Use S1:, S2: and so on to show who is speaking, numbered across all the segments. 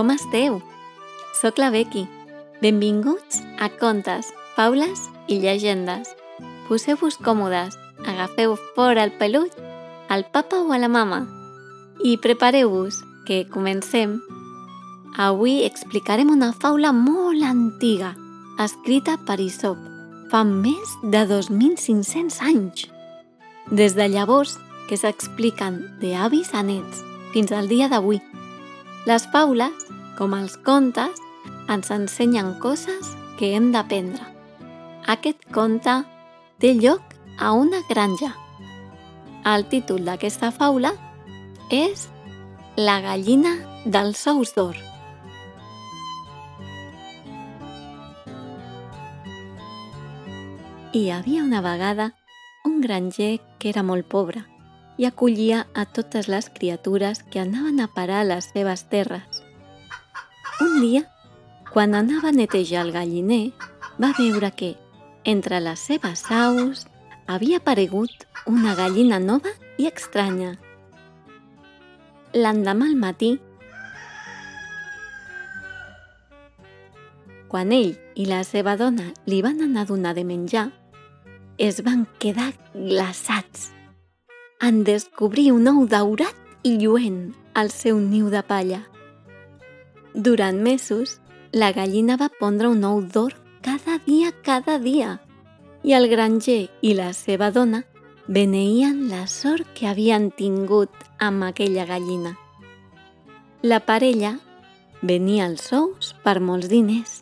S1: com esteu? Soc la Becky. Benvinguts a Contes, Faules i Llegendes. Poseu-vos còmodes, agafeu fora el pelut, al papa o a la mama i prepareu-vos, que comencem. Avui explicarem una faula molt antiga, escrita per Isop, fa més de 2.500 anys. Des de llavors que s'expliquen d'avis a nets fins al dia d'avui. Les faules, com els contes, ens ensenyen coses que hem d'aprendre. Aquest conte té lloc a una granja. El títol d'aquesta faula és La gallina dels ous d'or. Hi havia una vegada un granger que era molt pobre i acollia a totes les criatures que anaven a parar a les seves terres. Un dia, quan anava a netejar el galliner, va veure que, entre les seves aus, havia aparegut una gallina nova i estranya. L'endemà al matí, quan ell i la seva dona li van anar a donar de menjar, es van quedar glaçats en descobrir un ou daurat i lluent al seu niu de palla. Durant mesos, la gallina va pondre un ou d'or cada dia, cada dia, i el granger i la seva dona beneïen la sort que havien tingut amb aquella gallina. La parella venia els ous per molts diners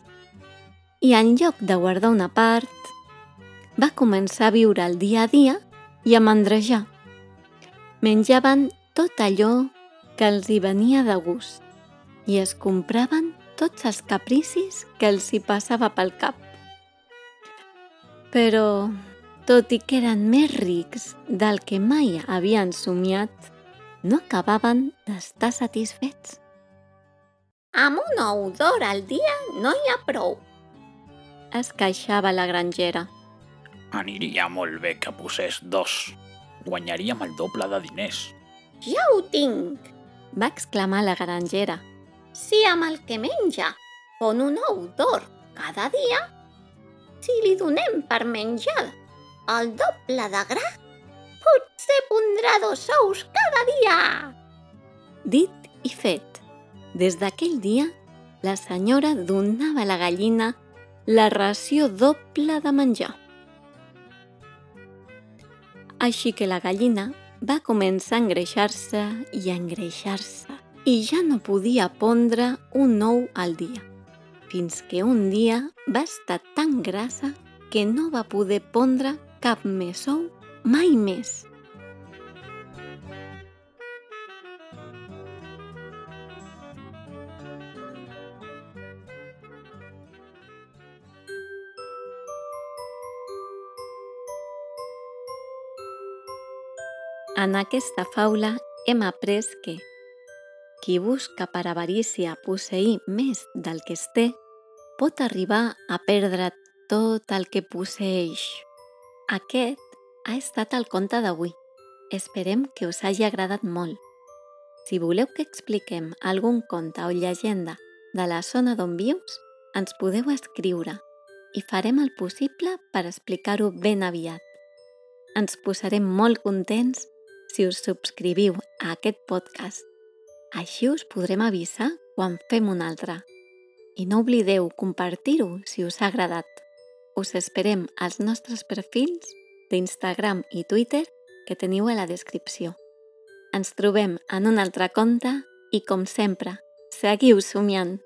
S1: i en lloc de guardar una part, va començar a viure el dia a dia i a mandrejar. Menjaven tot allò que els hi venia de gust i es compraven tots els capricis que els hi passava pel cap. Però, tot i que eren més rics del que mai havien somiat, no acabaven d'estar satisfets.
S2: Amb un ou d'or al dia no hi ha prou.
S1: Es queixava la grangera.
S3: Aniria molt bé que posés dos. Guanyaríem el doble de diners.
S2: Ja ho tinc.
S1: Va exclamar la grangera.
S2: Si amb el que menja pon un ou d'or cada dia, si li donem per menjar el doble de gra, potser pondrà dos ous cada dia.
S1: Dit i fet. Des d'aquell dia, la senyora donava a la gallina la ració doble de menjar. Així que la gallina va començar a engreixar-se i a engreixar-se i ja no podia pondre un ou al dia, fins que un dia va estar tan grassa que no va poder pondre cap més ou mai més. En aquesta faula hem après que qui busca per avarícia posseir més del que es té pot arribar a perdre tot el que posseix. Aquest ha estat el conte d'avui. Esperem que us hagi agradat molt. Si voleu que expliquem algun conte o llegenda de la zona d'on vius, ens podeu escriure i farem el possible per explicar-ho ben aviat. Ens posarem molt contents si us subscriviu a aquest podcast. Així us podrem avisar quan fem un altre. I no oblideu compartir-ho si us ha agradat. Us esperem als nostres perfils d'Instagram i Twitter que teniu a la descripció. Ens trobem en un altre conte i, com sempre, seguiu somiant!